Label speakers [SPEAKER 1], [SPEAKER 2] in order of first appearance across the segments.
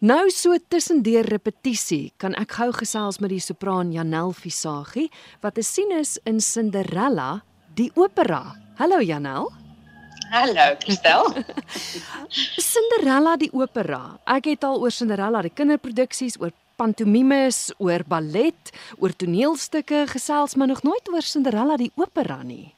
[SPEAKER 1] Nou so tussendeur repetisie, kan ek gou gesels met die sopran Janel Visagie wat te sien is in Cinderella, die opera. Hallo Janel.
[SPEAKER 2] Hallo, Christel.
[SPEAKER 1] Cinderella die opera. Ek het al oor Cinderella die kinderproduksies, oor pantomimes, oor ballet, oor toneelstukke gesels, maar nog nooit oor Cinderella die opera nie.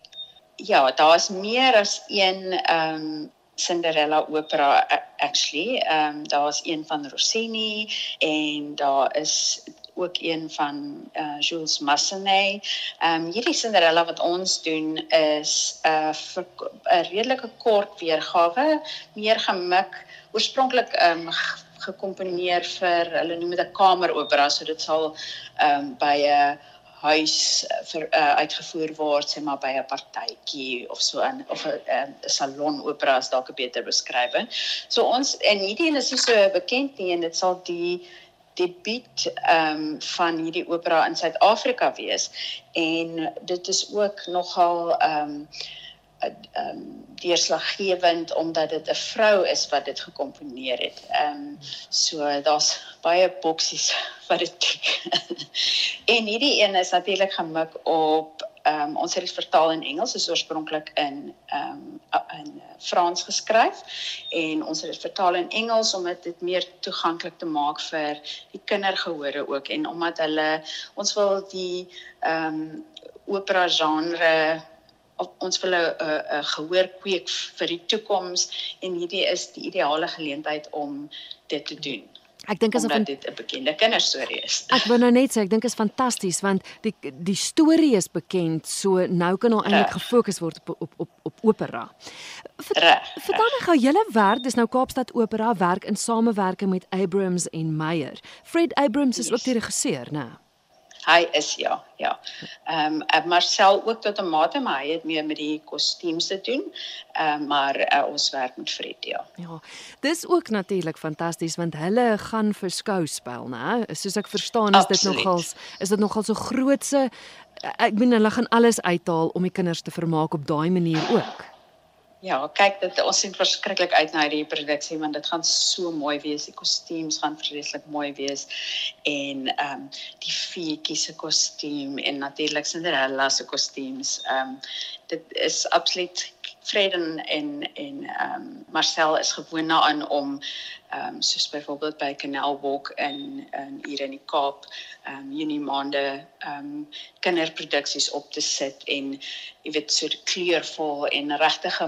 [SPEAKER 2] Ja, daar's meer as een ehm um, Cinderella opera actually. Ehm um, daar's een van Rossini en daar is ook een van uh Jules Massenet. Ehm um, hierdie Cinderella wat ons doen is 'n uh, 'n redelike kort weergawe, meer gemik, oorspronklik ehm um, gekomponeer vir hulle noem dit 'n kameropera, so dit sal ehm um, by 'n huis vir uh, uitgevoer word sê maar by 'n partytjie of so in of 'n uh, salon opera is dalk 'n beter beskrywing. So ons en hierdie een is nie so bekend nie en dit sal die debuut ehm um, van hierdie opera in Suid-Afrika wees en dit is ook nogal ehm um, ehm um, deurslaggewend omdat dit 'n vrou is wat dit gekomponeer het. Ehm um, so daar's baie boksies wat dit En hierdie een is natuurlik gemik op ehm um, ons het dit vertaal in Engels, is oorspronklik in ehm um, in Frans geskryf en ons het dit vertaal in Engels om dit meer toeganklik te maak vir die kindergehore ook en omdat hulle ons wil die ehm um, opera genre ons wil 'n 'n gehoor kweek vir die toekoms en hierdie is die ideale geleentheid om dit te doen.
[SPEAKER 1] Ek dink as
[SPEAKER 2] dit 'n bekende kinderstorie is.
[SPEAKER 1] Ek wou nou net sê ek dink is fantasties want die die storie is bekend, so nou kan al eintlik gefokus word op op op op opera. Vertel my gou julle werk, dis nou Kaapstad Opera werk in samewerking met Abrams en Meyer. Fred Abrams is yes. ook die regisseur, né? Nou.
[SPEAKER 2] Hy is ja, ja. Ehm um, Marcel ook tot 'n mate, maar hy het meer met die kostuums te doen. Ehm um, maar uh, ons werk met Fred ja.
[SPEAKER 1] Ja. Dis ook natuurlik fantasties want hulle gaan vir skouspel, né? Soos ek verstaan is dit nogal is dit nogal so grootse ek bedoel hulle gaan alles uithaal om die kinders te vermaak op daai manier ook.
[SPEAKER 2] Ja, kyk dit ons sien verskriklik uit na hierdie produksie want dit gaan so mooi wees. Die kostuums gaan vreeslik mooi wees en ehm um, die feetjie se kostuum en natuurlik Cinderella se kostuums. Ehm um, dit is absoluut Fred en en en ehm um, Marcel is gewoond daaraan om ehm um, soos byvoorbeeld by Canal Walk in in hier in die Kaap ehm um, Junie maande ehm um, kinderproduksies op te sit en jy weet so kleurvol en regtig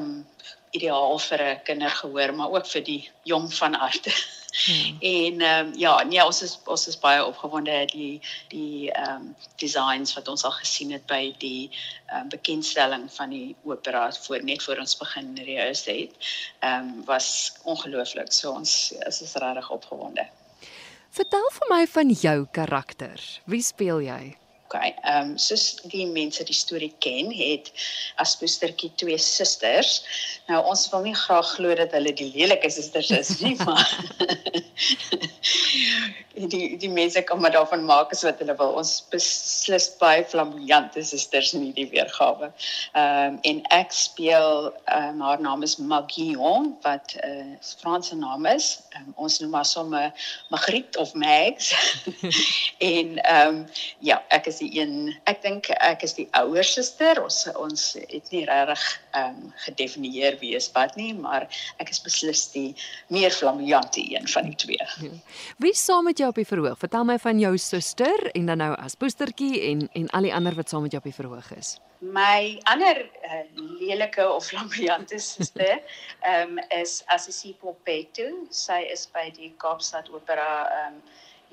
[SPEAKER 2] ideaal vir 'n kindergehoor maar ook vir die jong van aard. Hmm. En ehm um, ja, nee, ons is ons is baie opgewonde die die ehm um, designs wat ons al gesien het by die ehm um, bekendstelling van die opera voor net voor ons begin rehearsal het. Ehm um, was ongelooflik. So ons is is regtig opgewonde.
[SPEAKER 1] Vertel vir my van jou karakter. Wie speel jy?
[SPEAKER 2] Okay. Ehm um, soos die mense die storie ken, het as postertjie twee susters. Nou ons wil nie graag glo dat hulle die lelike susters is nie, maar die die mense kan maar daarvan maak as wat hulle wil. Ons beslis baie flamboyante susters in hierdie weergawe. Ehm um, en ek speel ehm um, haar naam is Magion wat 'n uh, eh, Franse naam is. Um, ons noem haar sommer Magritte of Mags. en ehm um, ja, ek is die een ek dink ek is die ouer suster. Ons ons het nie regtig ehm um, gedefinieer wie is wat nie, maar ek is beslis die meer flamboyante een van die twee. Ja.
[SPEAKER 1] Wie saam met jou op die verhoog? Vertel my van jou suster en dan nou as poestertjie en en al die ander wat saam met jou op die verhoog is.
[SPEAKER 2] My ander uh, lelike of flamboyante suster um, is Assisi Popeto. Sy is by die Kaapstad Opera um,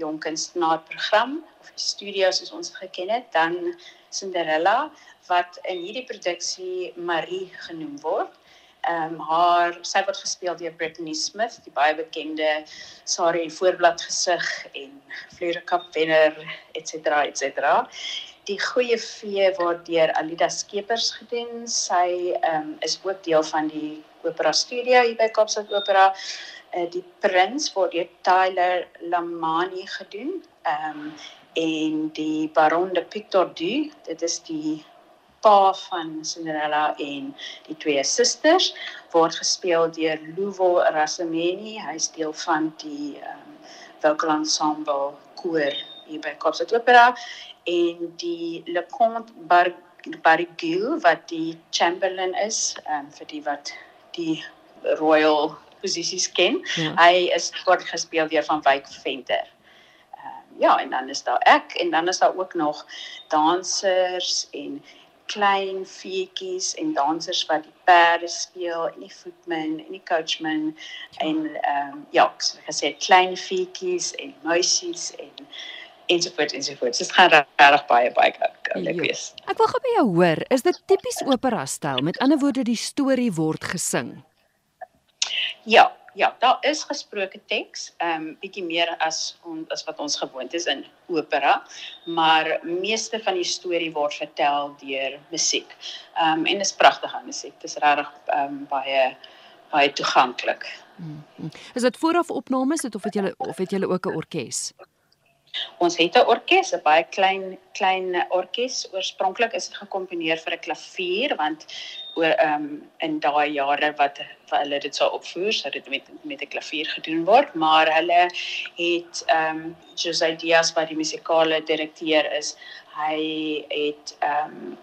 [SPEAKER 2] jong kunstenaarprogram of die studio soos ons geken het, dan Cinderella wat in hierdie produksie Marie genoem word. Ehm um, haar sy word gespeel deur Brittany Smith, die baie bekende Sarah en voorblad gesig en Fleur Cup wenner etcetera etcetera. Die goeie vee word deur Alida Skeepers gedoen. Sy ehm um, is ook deel van die opera studio hier by Kaapstad Opera uh, die prins word deur Tyler Lamani gedoen. Ehm um, en die Baron de Pictor du, dit is die pa van Cinderella en die twee susters word gespeel deur Luvo Rasameni. Hy is deel van die ehm um, vocal ensemble koor hier by Kaapstad Opera en die Le Comte Bar Barigil wat die Chamberlain is, ehm um, vir die wat die royal posisies ken. Ja. Hy is kort gespeel deur van Wyk Venter. Ehm uh, ja, en dan is daar ek en dan is daar ook nog dansers en klein feetjies en dansers wat die perde speel en die footman en die coachman en ehm um, ja, so gesê klein feetjies en muisies en ensovoorts ensovoorts. Dit gaan regtig baie baie lekker wees.
[SPEAKER 1] Ek wil gou by jou hoor, is dit tipies opera styl? Met ander woorde, die storie word gesing.
[SPEAKER 2] Ja, ja, daar is gesproke teks, ehm um, bietjie meer as on, as wat ons gewoond is in opera, maar meeste van die storie word vertel deur musiek. Ehm um, en dit is pragtige musiek. Dit is regtig ehm um, baie baie toeganklik. Hmm,
[SPEAKER 1] hmm. Is dit vooraf opnames of het julle of het julle ook 'n orkes?
[SPEAKER 2] Ons het 'n orkes, 'n baie klein klein orkes. Oorspronklik is dit gekomponeer vir 'n klavier want oor ehm um, in daai jare wat wat hulle dit sou opvoer, sou dit met met 'n klavier gedoen word, maar hulle het ehm um, Jose Diaz wat die musikale direkteur is, hy het ehm um,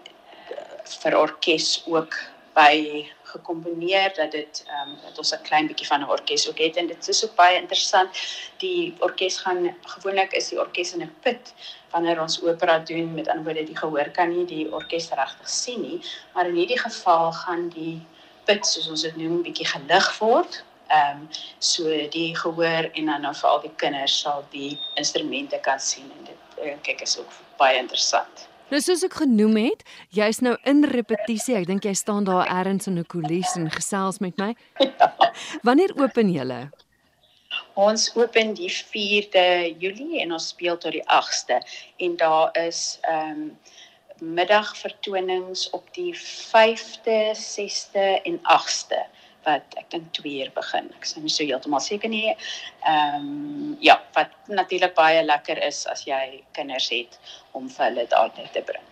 [SPEAKER 2] vir orkes ook by gekomponeer dat dit ehm um, dat ons 'n klein bietjie van 'n orkes ook het en dit is ook baie interessant. Die orkes gaan gewoonlik is die orkes in 'n put wanneer ons opera doen met ander woorde die gehoor kan nie die orkes regtig sien nie, maar in hierdie geval gaan die put soos ons dit noem bietjie gelig word. Ehm um, so die gehoor en dan nou vir al die kinders sal die instrumente kan sien en dit uh, kyk is ook baie interessant.
[SPEAKER 1] Nou soos ek genoem het, jy's nou in repetisie. Ek dink jy staan daar ergens in 'n couliss en gesels met my. Ja. Wanneer open julle?
[SPEAKER 2] Ons open die 4de Julie en ons speel tot die 8ste en daar is ehm um, middagvertonings op die 5de, 6de en 8ste wat ek dink 2 uur begin. Ek is nie so heeltemal seker nie. Ehm um, ja, wat natuurlik baie lekker is as jy kinders het om vir hulle daar net te bring.